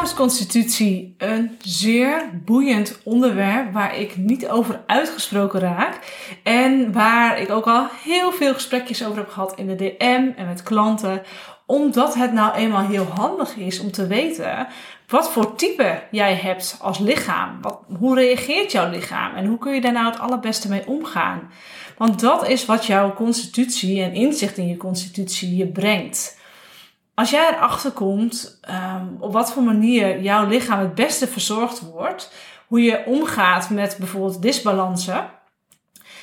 lichaamsconstitutie een zeer boeiend onderwerp waar ik niet over uitgesproken raak. En waar ik ook al heel veel gesprekjes over heb gehad in de DM en met klanten. Omdat het nou eenmaal heel handig is om te weten wat voor type jij hebt als lichaam. Wat, hoe reageert jouw lichaam en hoe kun je daar nou het allerbeste mee omgaan? Want dat is wat jouw constitutie en inzicht in je constitutie je brengt. Als jij erachter komt um, op wat voor manier jouw lichaam het beste verzorgd wordt, hoe je omgaat met bijvoorbeeld disbalansen,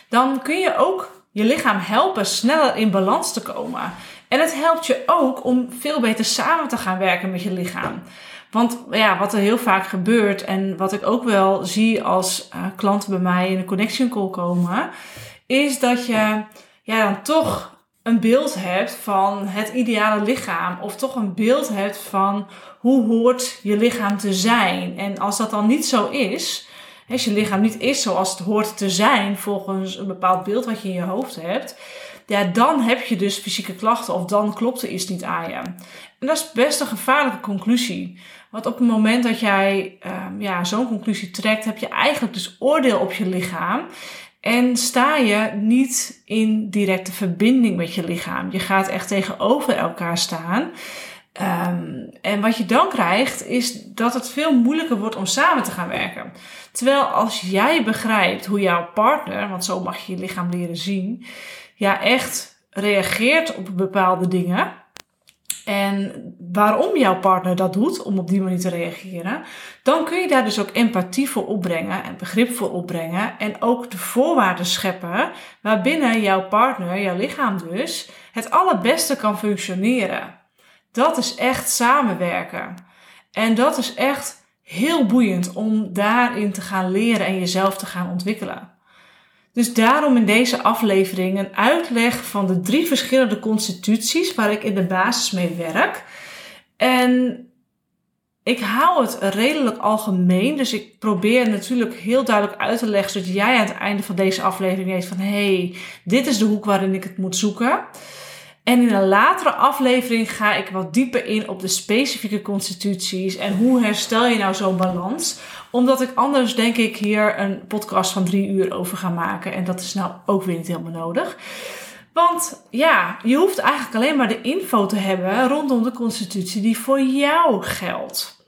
dan kun je ook je lichaam helpen sneller in balans te komen. En het helpt je ook om veel beter samen te gaan werken met je lichaam. Want ja, wat er heel vaak gebeurt en wat ik ook wel zie als uh, klanten bij mij in een connection call komen, is dat je ja, dan toch een beeld hebt van het ideale lichaam. Of toch een beeld hebt van hoe hoort je lichaam te zijn. En als dat dan niet zo is, als je lichaam niet is zoals het hoort te zijn volgens een bepaald beeld wat je in je hoofd hebt, ja, dan heb je dus fysieke klachten of dan klopt er iets niet aan je. En dat is best een gevaarlijke conclusie. Want op het moment dat jij um, ja, zo'n conclusie trekt, heb je eigenlijk dus oordeel op je lichaam. En sta je niet in directe verbinding met je lichaam. Je gaat echt tegenover elkaar staan. Um, en wat je dan krijgt, is dat het veel moeilijker wordt om samen te gaan werken. Terwijl als jij begrijpt hoe jouw partner, want zo mag je je lichaam leren zien, ja, echt reageert op bepaalde dingen en waarom jouw partner dat doet, om op die manier te reageren, dan kun je daar dus ook empathie voor opbrengen en begrip voor opbrengen. En ook de voorwaarden scheppen waarbinnen jouw partner, jouw lichaam dus, het allerbeste kan functioneren. Dat is echt samenwerken. En dat is echt heel boeiend om daarin te gaan leren en jezelf te gaan ontwikkelen. Dus daarom in deze aflevering een uitleg van de drie verschillende constituties waar ik in de basis mee werk. En ik hou het redelijk algemeen, dus ik probeer natuurlijk heel duidelijk uit te leggen, zodat jij aan het einde van deze aflevering weet van hé, hey, dit is de hoek waarin ik het moet zoeken. En in een latere aflevering ga ik wat dieper in op de specifieke constituties en hoe herstel je nou zo'n balans omdat ik anders denk ik hier een podcast van drie uur over ga maken. En dat is nou ook weer niet helemaal nodig. Want ja, je hoeft eigenlijk alleen maar de info te hebben rondom de constitutie die voor jou geldt.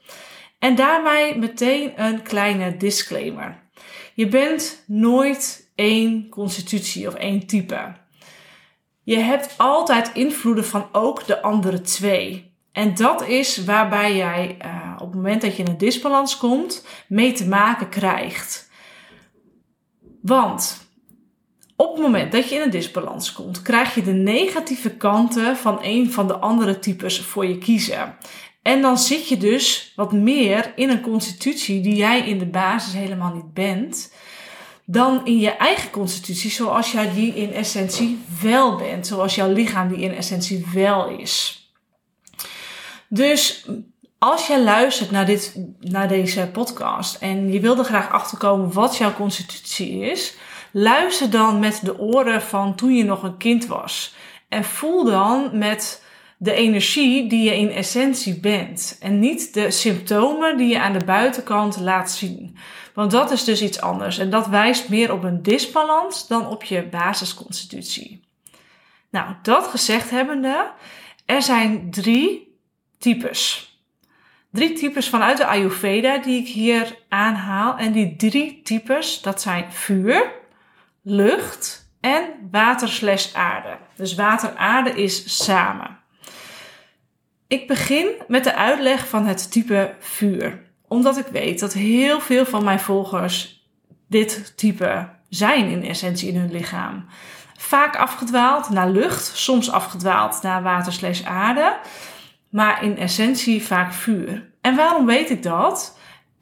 En daarbij meteen een kleine disclaimer. Je bent nooit één constitutie of één type. Je hebt altijd invloeden van ook de andere twee. En dat is waarbij jij uh, op het moment dat je in een disbalans komt, mee te maken krijgt. Want op het moment dat je in een disbalans komt, krijg je de negatieve kanten van een van de andere types voor je kiezen. En dan zit je dus wat meer in een constitutie die jij in de basis helemaal niet bent, dan in je eigen constitutie zoals jij die in essentie wel bent, zoals jouw lichaam die in essentie wel is. Dus als je luistert naar, dit, naar deze podcast en je wil er graag achterkomen wat jouw constitutie is, luister dan met de oren van toen je nog een kind was. En voel dan met de energie die je in essentie bent. En niet de symptomen die je aan de buitenkant laat zien. Want dat is dus iets anders. En dat wijst meer op een disbalans dan op je basisconstitutie. Nou, dat gezegd hebbende, er zijn drie types. Drie types vanuit de Ayurveda die ik hier aanhaal. En die drie types, dat zijn vuur, lucht en water slash aarde. Dus water aarde is samen. Ik begin met de uitleg van het type vuur. Omdat ik weet dat heel veel van mijn volgers dit type zijn in essentie in hun lichaam. Vaak afgedwaald naar lucht, soms afgedwaald naar water slash aarde maar in essentie vaak vuur. En waarom weet ik dat?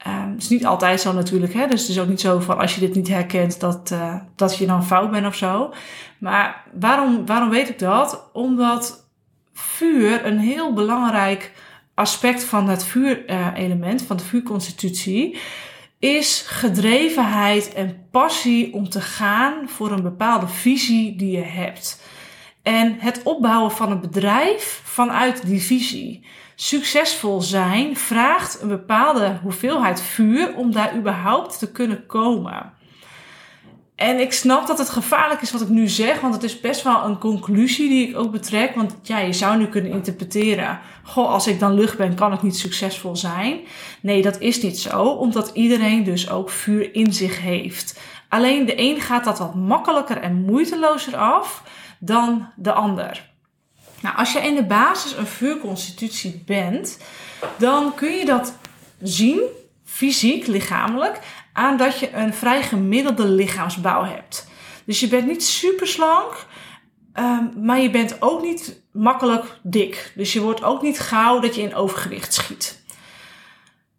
Um, het is niet altijd zo natuurlijk, hè? dus het is ook niet zo van als je dit niet herkent dat, uh, dat je dan fout bent of zo. Maar waarom, waarom weet ik dat? Omdat vuur een heel belangrijk aspect van het vuurelement, uh, van de vuurconstitutie, is gedrevenheid en passie om te gaan voor een bepaalde visie die je hebt. En het opbouwen van een bedrijf vanuit die visie. Succesvol zijn vraagt een bepaalde hoeveelheid vuur om daar überhaupt te kunnen komen. En ik snap dat het gevaarlijk is wat ik nu zeg, want het is best wel een conclusie die ik ook betrek. Want ja, je zou nu kunnen interpreteren: Goh, als ik dan lucht ben, kan ik niet succesvol zijn. Nee, dat is niet zo, omdat iedereen dus ook vuur in zich heeft. Alleen de een gaat dat wat makkelijker en moeitelozer af dan de ander. Nou, als je in de basis een vuurconstitutie bent, dan kun je dat zien, fysiek, lichamelijk, aan dat je een vrij gemiddelde lichaamsbouw hebt. Dus je bent niet super slank, um, maar je bent ook niet makkelijk dik. Dus je wordt ook niet gauw dat je in overgewicht schiet.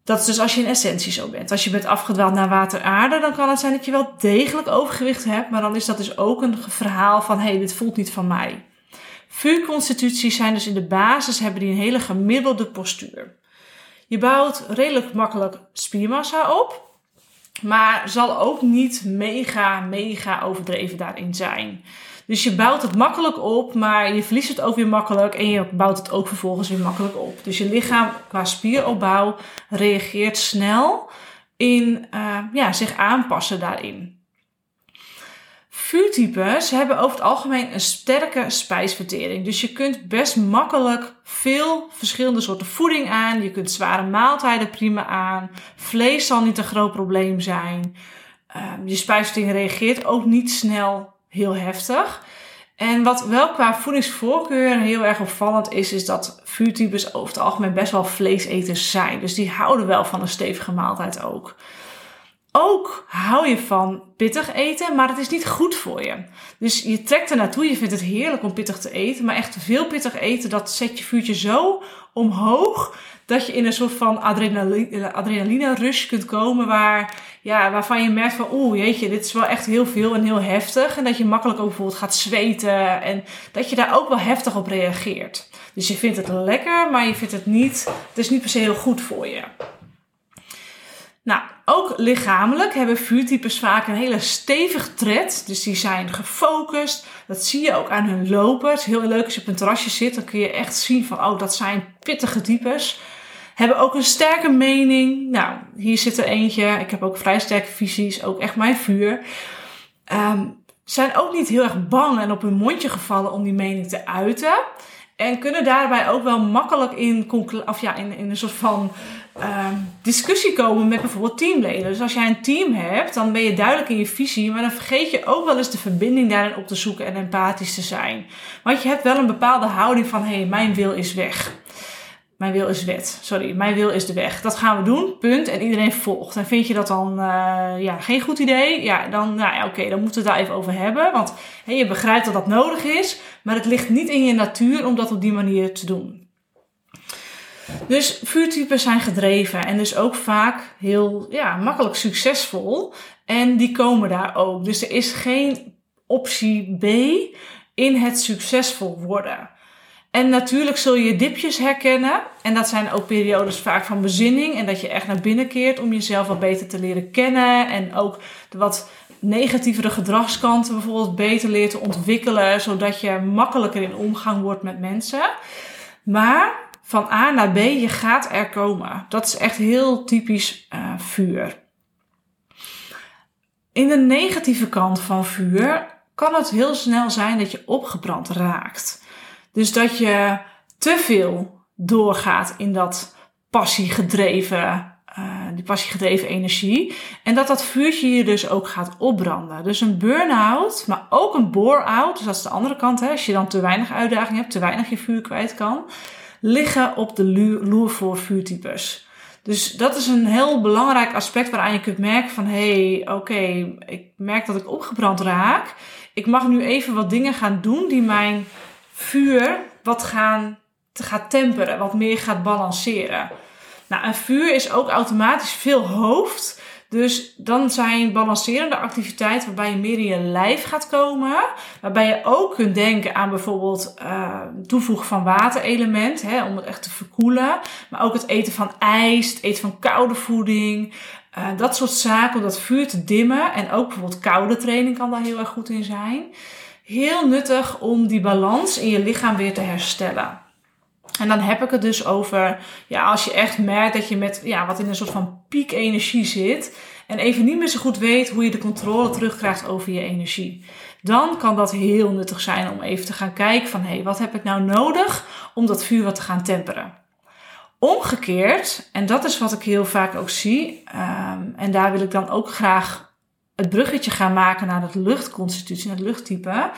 Dat is dus als je in essentie zo bent. Als je bent afgedwaald naar water aarde, dan kan het zijn dat je wel degelijk overgewicht hebt. Maar dan is dat dus ook een verhaal van, hé, hey, dit voelt niet van mij. Vuurconstituties zijn dus in de basis, hebben die een hele gemiddelde postuur. Je bouwt redelijk makkelijk spiermassa op. Maar zal ook niet mega, mega overdreven daarin zijn. Dus je bouwt het makkelijk op, maar je verliest het ook weer makkelijk en je bouwt het ook vervolgens weer makkelijk op. Dus je lichaam qua spieropbouw reageert snel in uh, ja, zich aanpassen daarin. Vuurtypes hebben over het algemeen een sterke spijsvertering. Dus je kunt best makkelijk veel verschillende soorten voeding aan. Je kunt zware maaltijden prima aan. Vlees zal niet een groot probleem zijn. Um, je spijsvertering reageert ook niet snel heel heftig. En wat wel qua voedingsvoorkeur heel erg opvallend is, is dat vuurtypes over het algemeen best wel vleeseters zijn. Dus die houden wel van een stevige maaltijd ook. Ook hou je van pittig eten, maar het is niet goed voor je. Dus je trekt er naartoe, je vindt het heerlijk om pittig te eten, maar echt veel pittig eten, dat zet je vuurtje zo omhoog dat je in een soort van adrenaline, adrenaline rush kunt komen waar, ja, waarvan je merkt van oeh jeetje, dit is wel echt heel veel en heel heftig. En dat je makkelijk ook bijvoorbeeld gaat zweten en dat je daar ook wel heftig op reageert. Dus je vindt het lekker, maar je vindt het niet, het is niet per se heel goed voor je. Ook lichamelijk hebben vuurtypes vaak een hele stevige tred. Dus die zijn gefocust. Dat zie je ook aan hun lopen. Het is heel leuk als je op een terrasje zit. Dan kun je echt zien van, oh, dat zijn pittige types. Hebben ook een sterke mening. Nou, hier zit er eentje. Ik heb ook vrij sterke visies. Ook echt mijn vuur. Um, zijn ook niet heel erg bang en op hun mondje gevallen om die mening te uiten. En kunnen daarbij ook wel makkelijk in, of ja, in een soort van uh, discussie komen met bijvoorbeeld teamleden. Dus als jij een team hebt, dan ben je duidelijk in je visie, maar dan vergeet je ook wel eens de verbinding daarin op te zoeken en empathisch te zijn. Want je hebt wel een bepaalde houding van, hé, hey, mijn wil is weg. Mijn wil is wet. Sorry, mijn wil is de weg. Dat gaan we doen, punt. En iedereen volgt. En vind je dat dan uh, ja, geen goed idee? Ja, dan, nou ja, oké, dan moeten we het daar even over hebben. Want je begrijpt dat dat nodig is, maar het ligt niet in je natuur om dat op die manier te doen. Dus vuurtypes zijn gedreven en dus ook vaak heel ja, makkelijk succesvol. En die komen daar ook. Dus er is geen optie B in het succesvol worden. En natuurlijk zul je dipjes herkennen. En dat zijn ook periodes vaak van bezinning. En dat je echt naar binnen keert om jezelf wat beter te leren kennen. En ook de wat negatievere gedragskanten bijvoorbeeld beter leert te ontwikkelen. Zodat je makkelijker in omgang wordt met mensen. Maar van A naar B, je gaat er komen. Dat is echt heel typisch uh, vuur. In de negatieve kant van vuur kan het heel snel zijn dat je opgebrand raakt. Dus dat je te veel doorgaat in dat passiegedreven, uh, die passiegedreven energie. En dat dat vuurtje je dus ook gaat opbranden. Dus een burn-out, maar ook een bore-out. Dus dat is de andere kant. Hè, als je dan te weinig uitdaging hebt, te weinig je vuur kwijt kan liggen op de loer voor vuurtypes. Dus dat is een heel belangrijk aspect waaraan je kunt merken van hé, hey, oké, ik merk dat ik opgebrand raak. Ik mag nu even wat dingen gaan doen die mijn vuur wat gaan, gaat temperen, wat meer gaat balanceren. Nou, een vuur is ook automatisch veel hoofd. Dus dan zijn balancerende activiteiten waarbij je meer in je lijf gaat komen. Waarbij je ook kunt denken aan bijvoorbeeld uh, toevoegen van waterelement, hè, om het echt te verkoelen. Maar ook het eten van ijs, het eten van koude voeding. Uh, dat soort zaken om dat vuur te dimmen. En ook bijvoorbeeld koude training kan daar heel erg goed in zijn. heel nuttig om die balans in je lichaam weer te herstellen. En dan heb ik het dus over, ja, als je echt merkt dat je met, ja, wat in een soort van piekenergie zit. En even niet meer zo goed weet hoe je de controle terugkrijgt over je energie. Dan kan dat heel nuttig zijn om even te gaan kijken van, hé, hey, wat heb ik nou nodig om dat vuur wat te gaan temperen? Omgekeerd, en dat is wat ik heel vaak ook zie, um, en daar wil ik dan ook graag het bruggetje gaan maken naar het luchtconstitutie, naar het luchttype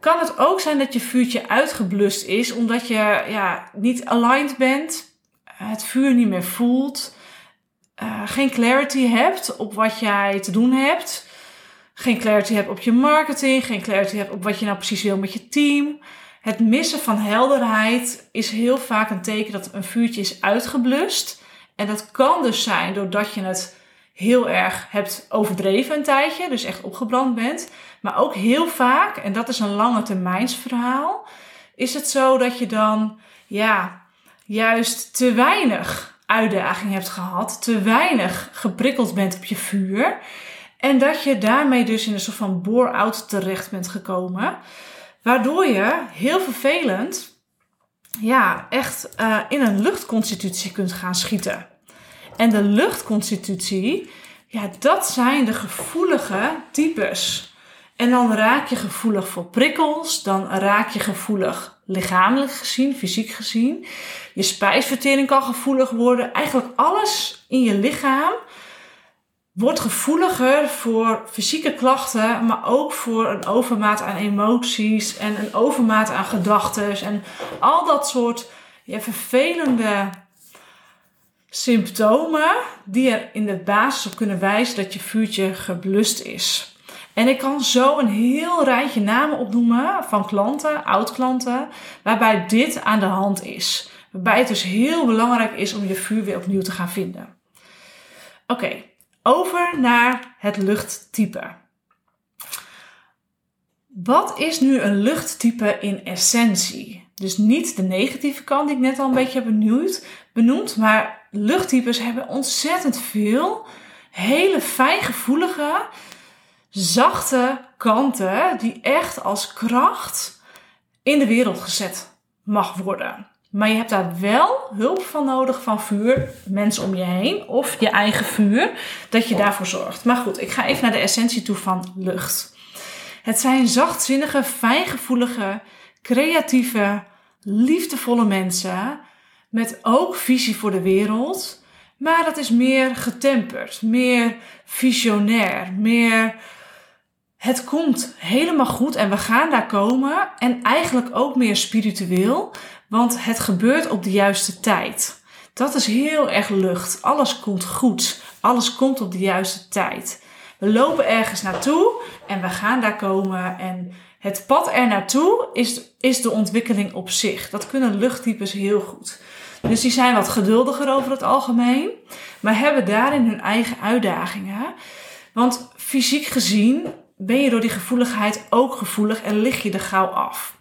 kan het ook zijn dat je vuurtje uitgeblust is omdat je ja, niet aligned bent, het vuur niet meer voelt, uh, geen clarity hebt op wat jij te doen hebt, geen clarity hebt op je marketing, geen clarity hebt op wat je nou precies wil met je team. Het missen van helderheid is heel vaak een teken dat een vuurtje is uitgeblust. En dat kan dus zijn doordat je het heel erg hebt overdreven een tijdje, dus echt opgebrand bent. Maar ook heel vaak, en dat is een lange termijnsverhaal, is het zo dat je dan ja, juist te weinig uitdaging hebt gehad, te weinig geprikkeld bent op je vuur. En dat je daarmee dus in een soort van bore-out terecht bent gekomen. Waardoor je heel vervelend, ja, echt uh, in een luchtconstitutie kunt gaan schieten. En de luchtconstitutie, ja, dat zijn de gevoelige types. En dan raak je gevoelig voor prikkels, dan raak je gevoelig lichamelijk gezien, fysiek gezien. Je spijsvertering kan gevoelig worden. Eigenlijk alles in je lichaam wordt gevoeliger voor fysieke klachten, maar ook voor een overmaat aan emoties en een overmaat aan gedachten en al dat soort ja, vervelende symptomen die er in de basis op kunnen wijzen dat je vuurtje geblust is. En ik kan zo een heel rijtje namen opnoemen van klanten, oud-klanten, waarbij dit aan de hand is. Waarbij het dus heel belangrijk is om je vuur weer opnieuw te gaan vinden. Oké, over naar het luchttype. Wat is nu een luchttype in essentie? Dus niet de negatieve kant die ik net al een beetje heb benoemd, benoemd maar luchttypes hebben ontzettend veel hele fijngevoelige, zachte kanten die echt als kracht in de wereld gezet mag worden. Maar je hebt daar wel hulp van nodig van vuur, mensen om je heen of je eigen vuur, dat je daarvoor zorgt. Maar goed, ik ga even naar de essentie toe van lucht. Het zijn zachtzinnige, fijngevoelige, creatieve, liefdevolle mensen met ook visie voor de wereld. Maar dat is meer getemperd, meer visionair, meer het komt helemaal goed en we gaan daar komen. En eigenlijk ook meer spiritueel, want het gebeurt op de juiste tijd. Dat is heel erg lucht. Alles komt goed. Alles komt op de juiste tijd. We lopen ergens naartoe en we gaan daar komen. En het pad er naartoe is, is de ontwikkeling op zich. Dat kunnen luchttypes heel goed. Dus die zijn wat geduldiger over het algemeen, maar hebben daarin hun eigen uitdagingen. Want fysiek gezien ben je door die gevoeligheid ook gevoelig en lig je er gauw af.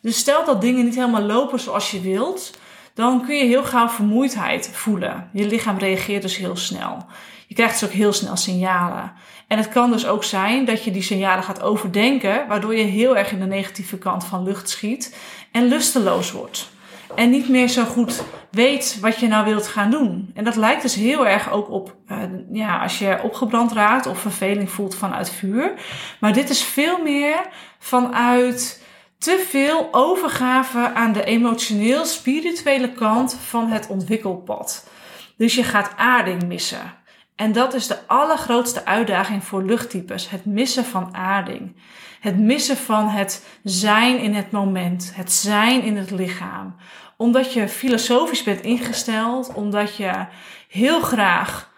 Dus stel dat dingen niet helemaal lopen zoals je wilt, dan kun je heel gauw vermoeidheid voelen. Je lichaam reageert dus heel snel. Je krijgt dus ook heel snel signalen. En het kan dus ook zijn dat je die signalen gaat overdenken, waardoor je heel erg in de negatieve kant van lucht schiet en lusteloos wordt. En niet meer zo goed weet wat je nou wilt gaan doen. En dat lijkt dus heel erg ook op, uh, ja, als je opgebrand raakt of verveling voelt vanuit vuur. Maar dit is veel meer vanuit te veel overgave aan de emotioneel-spirituele kant van het ontwikkelpad. Dus je gaat aarding missen. En dat is de allergrootste uitdaging voor luchttypes: het missen van aarding. Het missen van het zijn in het moment, het zijn in het lichaam. Omdat je filosofisch bent ingesteld, omdat je heel graag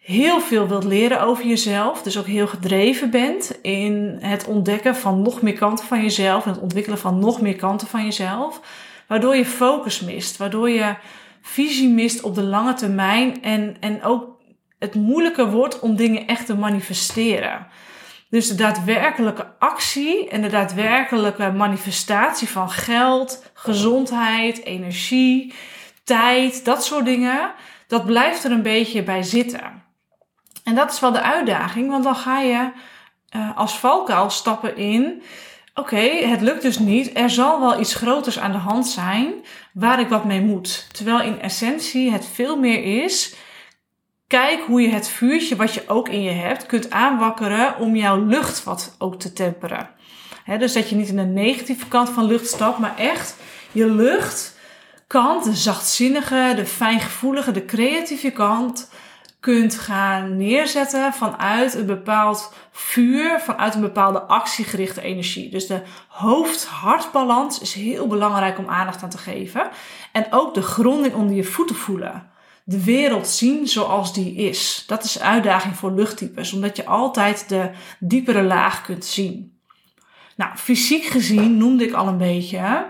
heel veel wilt leren over jezelf, dus ook heel gedreven bent in het ontdekken van nog meer kanten van jezelf en het ontwikkelen van nog meer kanten van jezelf, waardoor je focus mist, waardoor je visie mist op de lange termijn en, en ook het moeilijker wordt om dingen echt te manifesteren. Dus de daadwerkelijke actie en de daadwerkelijke manifestatie van geld, gezondheid, energie, tijd, dat soort dingen, dat blijft er een beetje bij zitten. En dat is wel de uitdaging, want dan ga je uh, als valkuil stappen in. oké, het lukt dus niet. Er zal wel iets groters aan de hand zijn waar ik wat mee moet. Terwijl in essentie het veel meer is. Kijk hoe je het vuurtje wat je ook in je hebt kunt aanwakkeren om jouw lucht wat ook te temperen. dus dat je niet in de negatieve kant van lucht stapt, maar echt je luchtkant, de zachtzinnige, de fijngevoelige, de creatieve kant, kunt gaan neerzetten vanuit een bepaald vuur, vanuit een bepaalde actiegerichte energie. Dus de hoofd-hartbalans is heel belangrijk om aandacht aan te geven. En ook de gronding onder je voeten voelen. De wereld zien zoals die is. Dat is uitdaging voor luchttypes, omdat je altijd de diepere laag kunt zien. Nou, fysiek gezien noemde ik al een beetje.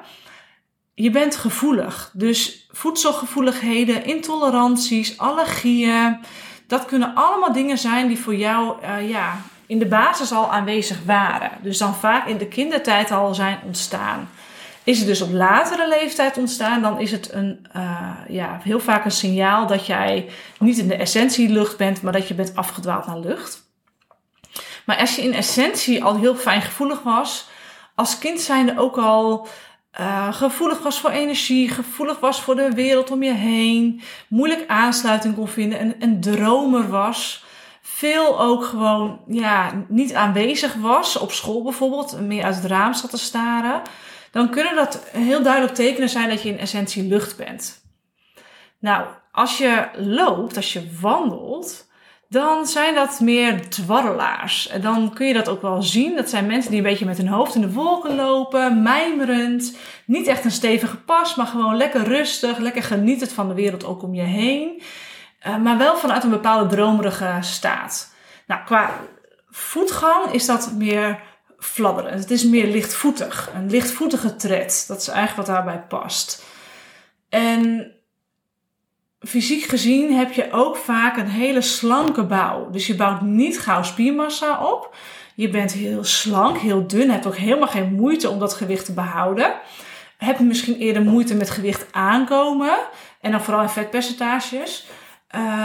Je bent gevoelig. Dus voedselgevoeligheden, intoleranties, allergieën. Dat kunnen allemaal dingen zijn die voor jou uh, ja, in de basis al aanwezig waren. Dus dan vaak in de kindertijd al zijn ontstaan. Is het dus op latere leeftijd ontstaan, dan is het een, uh, ja, heel vaak een signaal dat jij niet in de essentie lucht bent, maar dat je bent afgedwaald naar lucht. Maar als je in essentie al heel fijn gevoelig was, als kind zijnde ook al uh, gevoelig was voor energie, gevoelig was voor de wereld om je heen, moeilijk aansluiting kon vinden en een dromer was, veel ook gewoon ja, niet aanwezig was, op school bijvoorbeeld, meer uit het raam zat te staren, dan kunnen dat heel duidelijk tekenen zijn dat je in essentie lucht bent. Nou, als je loopt, als je wandelt, dan zijn dat meer dwarrelaars. En dan kun je dat ook wel zien. Dat zijn mensen die een beetje met hun hoofd in de wolken lopen, mijmerend. Niet echt een stevige pas, maar gewoon lekker rustig, lekker genietend van de wereld ook om je heen. Uh, maar wel vanuit een bepaalde dromerige staat. Nou, qua voetgang is dat meer fladderend. Het is meer lichtvoetig. Een lichtvoetige tred. Dat is eigenlijk wat daarbij past. En fysiek gezien heb je ook vaak een hele slanke bouw. Dus je bouwt niet gauw spiermassa op. Je bent heel slank, heel dun, hebt ook helemaal geen moeite om dat gewicht te behouden. Heb misschien eerder moeite met gewicht aankomen en dan vooral in vetpercentages.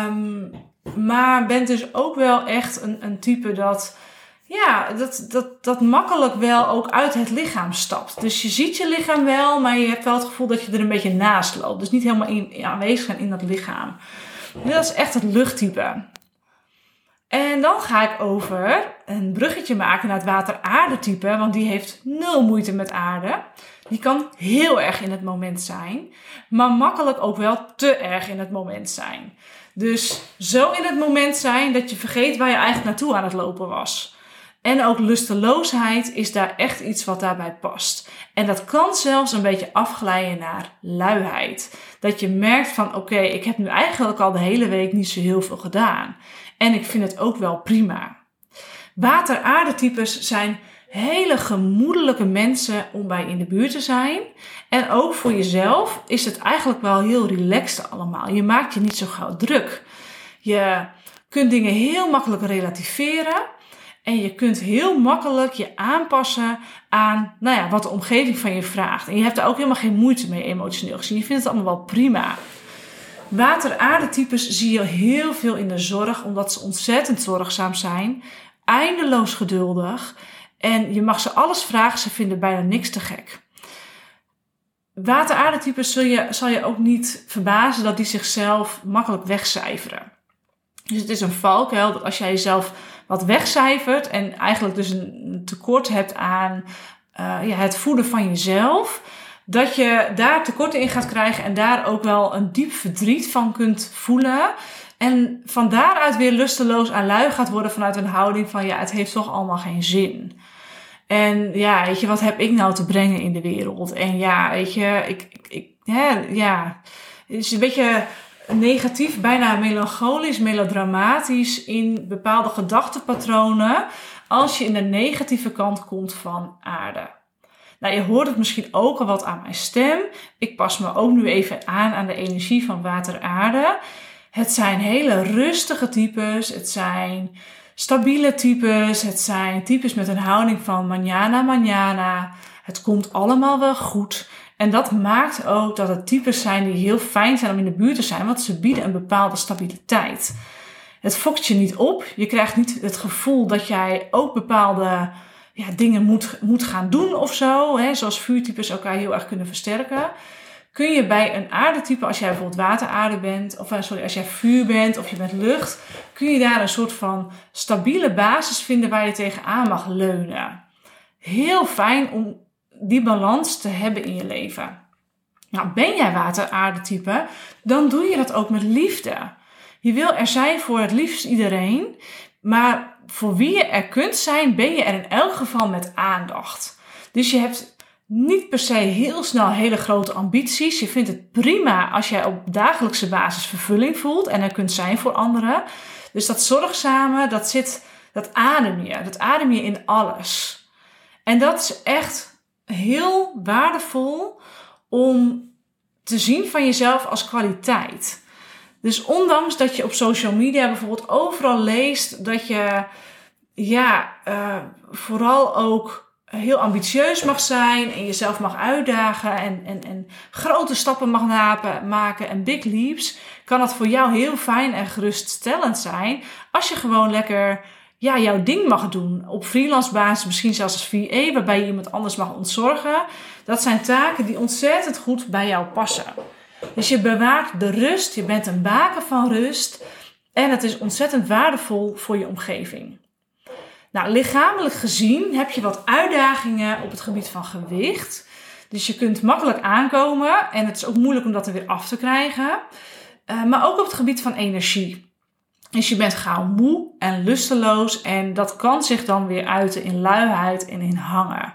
Um, maar bent dus ook wel echt een, een type dat ja, dat, dat, dat makkelijk wel ook uit het lichaam stapt. Dus je ziet je lichaam wel, maar je hebt wel het gevoel dat je er een beetje naast loopt. Dus niet helemaal in, aanwezig zijn in dat lichaam. dat is echt het luchttype. En dan ga ik over een bruggetje maken naar het water-aarde-type, want die heeft nul moeite met aarde. Die kan heel erg in het moment zijn, maar makkelijk ook wel te erg in het moment zijn. Dus zo in het moment zijn dat je vergeet waar je eigenlijk naartoe aan het lopen was. En ook lusteloosheid is daar echt iets wat daarbij past. En dat kan zelfs een beetje afglijden naar luiheid. Dat je merkt van oké, ik heb nu eigenlijk al de hele week niet zo heel veel gedaan. En ik vind het ook wel prima. Water-aardetypes zijn hele gemoedelijke mensen om bij in de buurt te zijn. En ook voor jezelf is het eigenlijk wel heel relaxed allemaal. Je maakt je niet zo gauw druk. Je kunt dingen heel makkelijk relativeren. En je kunt heel makkelijk je aanpassen aan nou ja, wat de omgeving van je vraagt. En je hebt er ook helemaal geen moeite mee emotioneel gezien. Je vindt het allemaal wel prima. Water-aardetypes zie je heel veel in de zorg, omdat ze ontzettend zorgzaam zijn, eindeloos geduldig. En je mag ze alles vragen, ze vinden bijna niks te gek. Water-aardetypes zul je, zal je ook niet verbazen dat die zichzelf makkelijk wegcijferen. Dus het is een valkuil dat als jij jezelf wat wegcijfert en eigenlijk dus een tekort hebt aan uh, ja, het voeden van jezelf, dat je daar tekorten in gaat krijgen en daar ook wel een diep verdriet van kunt voelen. En van daaruit weer lusteloos aan lui gaat worden vanuit een houding van ja, het heeft toch allemaal geen zin. En ja, weet je, wat heb ik nou te brengen in de wereld? En ja, weet je, ik, ik, ja, ja, het is een beetje negatief, bijna melancholisch, melodramatisch in bepaalde gedachtenpatronen als je in de negatieve kant komt van aarde. Nou, je hoort het misschien ook al wat aan mijn stem. Ik pas me ook nu even aan aan de energie van water-aarde. Het zijn hele rustige types. Het zijn stabiele types. Het zijn types met een houding van manana, manana. Het komt allemaal wel goed. En dat maakt ook dat het types zijn die heel fijn zijn om in de buurt te zijn, want ze bieden een bepaalde stabiliteit. Het fokt je niet op. Je krijgt niet het gevoel dat jij ook bepaalde ja, dingen moet, moet gaan doen of zo. Hè, zoals vuurtypes elkaar heel erg kunnen versterken. Kun je bij een aardetype, als jij bijvoorbeeld wateraarde bent, of sorry, als jij vuur bent of je bent lucht, kun je daar een soort van stabiele basis vinden waar je tegenaan mag leunen. Heel fijn om die balans te hebben in je leven. Nou, ben jij water-aardetype, dan doe je dat ook met liefde. Je wil er zijn voor het liefst iedereen, maar voor wie je er kunt zijn, ben je er in elk geval met aandacht. Dus je hebt niet per se heel snel hele grote ambities. Je vindt het prima als jij op dagelijkse basis vervulling voelt en er kunt zijn voor anderen. Dus dat zorgzame, dat zit, dat adem je. Dat adem je in alles. En dat is echt heel waardevol om te zien van jezelf als kwaliteit. Dus ondanks dat je op social media bijvoorbeeld overal leest dat je ja, uh, vooral ook heel ambitieus mag zijn en jezelf mag uitdagen en, en, en grote stappen mag maken en big leaps, kan dat voor jou heel fijn en geruststellend zijn als je gewoon lekker ja, jouw ding mag doen. Op freelance basis, misschien zelfs als VA, waarbij je iemand anders mag ontzorgen. Dat zijn taken die ontzettend goed bij jou passen. Dus je bewaart de rust, je bent een baken van rust. En het is ontzettend waardevol voor je omgeving. Nou, lichamelijk gezien heb je wat uitdagingen op het gebied van gewicht. Dus je kunt makkelijk aankomen en het is ook moeilijk om dat er weer af te krijgen. Uh, maar ook op het gebied van energie. Dus je bent gauw moe en lusteloos en dat kan zich dan weer uiten in luiheid en in hangen.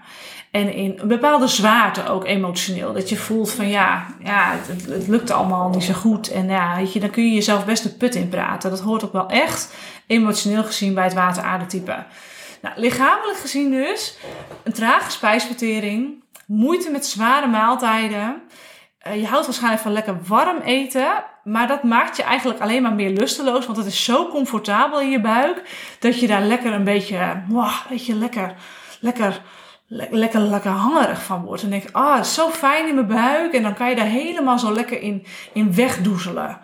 En in een bepaalde zwaarte ook emotioneel. Dat je voelt van ja, ja het, lukt allemaal niet zo goed. En ja, weet je, dan kun je jezelf best de put in praten. Dat hoort ook wel echt emotioneel gezien bij het water-aardetype. Nou, lichamelijk gezien dus een trage spijsvertering, moeite met zware maaltijden. Uh, je houdt waarschijnlijk van lekker warm eten, maar dat maakt je eigenlijk alleen maar meer lusteloos, want het is zo comfortabel in je buik dat je daar lekker een beetje, wow, weet je, lekker, lekker, lekker, lekker hangerig van wordt. En denk, ah, oh, is zo fijn in mijn buik en dan kan je daar helemaal zo lekker in, in wegdoezelen.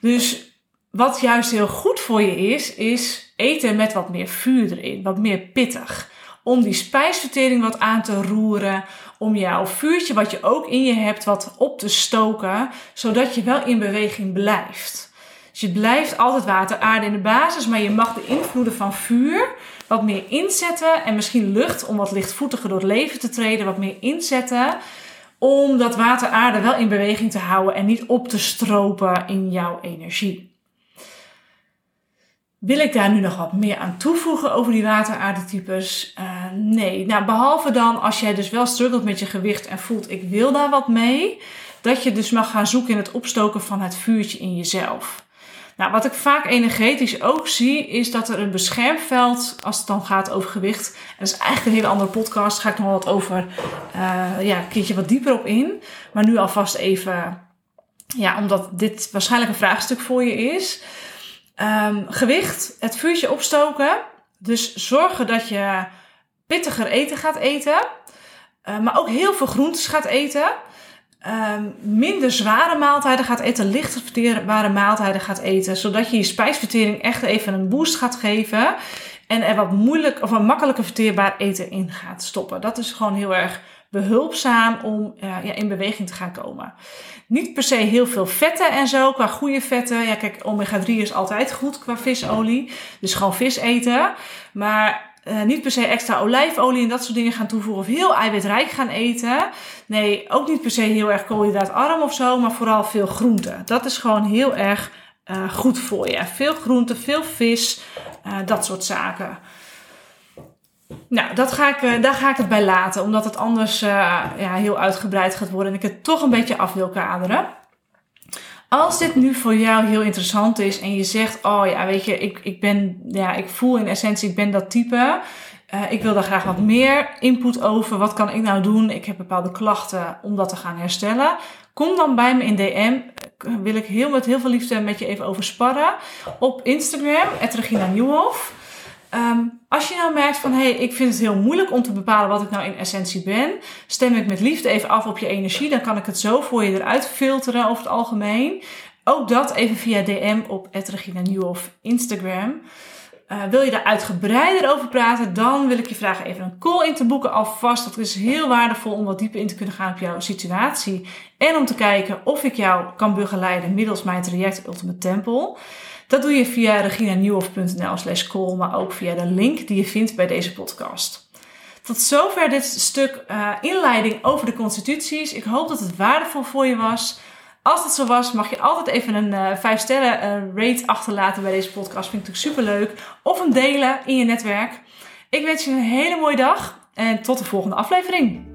Dus wat juist heel goed voor je is, is eten met wat meer vuur erin, wat meer pittig. Om die spijsvertering wat aan te roeren, om jouw vuurtje wat je ook in je hebt wat op te stoken, zodat je wel in beweging blijft. Dus je blijft altijd water, aarde in de basis, maar je mag de invloeden van vuur wat meer inzetten en misschien lucht om wat lichtvoetiger door het leven te treden, wat meer inzetten om dat water aarde wel in beweging te houden en niet op te stropen in jouw energie. Wil ik daar nu nog wat meer aan toevoegen over die wateraardetypes? Uh, nee. Nou, behalve dan als jij dus wel struggelt met je gewicht en voelt ik wil daar wat mee. Dat je dus mag gaan zoeken in het opstoken van het vuurtje in jezelf. Nou, wat ik vaak energetisch ook zie, is dat er een beschermveld, als het dan gaat over gewicht. En dat is eigenlijk een hele andere podcast, daar ga ik nog wat over, uh, ja, een keertje wat dieper op in. Maar nu alvast even, ja, omdat dit waarschijnlijk een vraagstuk voor je is. Um, gewicht, het vuurtje opstoken. Dus zorgen dat je pittiger eten gaat eten. Uh, maar ook heel veel groentes gaat eten. Um, minder zware maaltijden gaat eten, lichter verteerbare maaltijden gaat eten, zodat je je spijsvertering echt even een boost gaat geven en er wat moeilijk of een makkelijker verteerbaar eten in gaat stoppen. Dat is gewoon heel erg behulpzaam om uh, ja, in beweging te gaan komen. Niet per se heel veel vetten en zo, qua goede vetten. Ja, kijk, omega-3 is altijd goed qua visolie. Dus gewoon vis eten. Maar uh, niet per se extra olijfolie en dat soort dingen gaan toevoegen. Of heel eiwitrijk gaan eten. Nee, ook niet per se heel erg koolhydraatarm of zo. Maar vooral veel groenten. Dat is gewoon heel erg uh, goed voor je. Veel groenten, veel vis. Uh, dat soort zaken. Nou, dat ga ik, uh, daar ga ik het bij laten, omdat het anders uh, ja, heel uitgebreid gaat worden en ik het toch een beetje af wil kaderen. Als dit nu voor jou heel interessant is en je zegt, oh ja, weet je, ik, ik ben, ja, ik voel in essentie, ik ben dat type. Uh, ik wil daar graag wat meer input over. Wat kan ik nou doen? Ik heb bepaalde klachten om dat te gaan herstellen. Kom dan bij me in DM. Wil ik heel met heel veel liefde met je even over sparren. Op Instagram, Regina Nieuwhof. Um, als je nou merkt van hé, hey, ik vind het heel moeilijk om te bepalen wat ik nou in essentie ben, stem ik met liefde even af op je energie, dan kan ik het zo voor je eruit filteren over het algemeen. Ook dat even via DM op Regina Nieuwhof Instagram. uh, wil je daar uitgebreider over praten, dan wil ik je vragen even een call in te boeken alvast. Dat is heel waardevol om wat dieper in te kunnen gaan op jouw situatie. En om te kijken of ik jou kan begeleiden middels mijn traject Ultimate Temple. Dat doe je via reginanieuwhof.nl slash call, maar ook via de link die je vindt bij deze podcast. Tot zover dit stuk uh, inleiding over de constituties. Ik hoop dat het waardevol voor je was. Als het zo was, mag je altijd even een uh, eh, 5 sterren uh, rate achterlaten bij deze podcast. Vind ik natuurlijk super leuk. Of hem delen in je netwerk. Ik wens je een hele mooie dag en tot de volgende aflevering.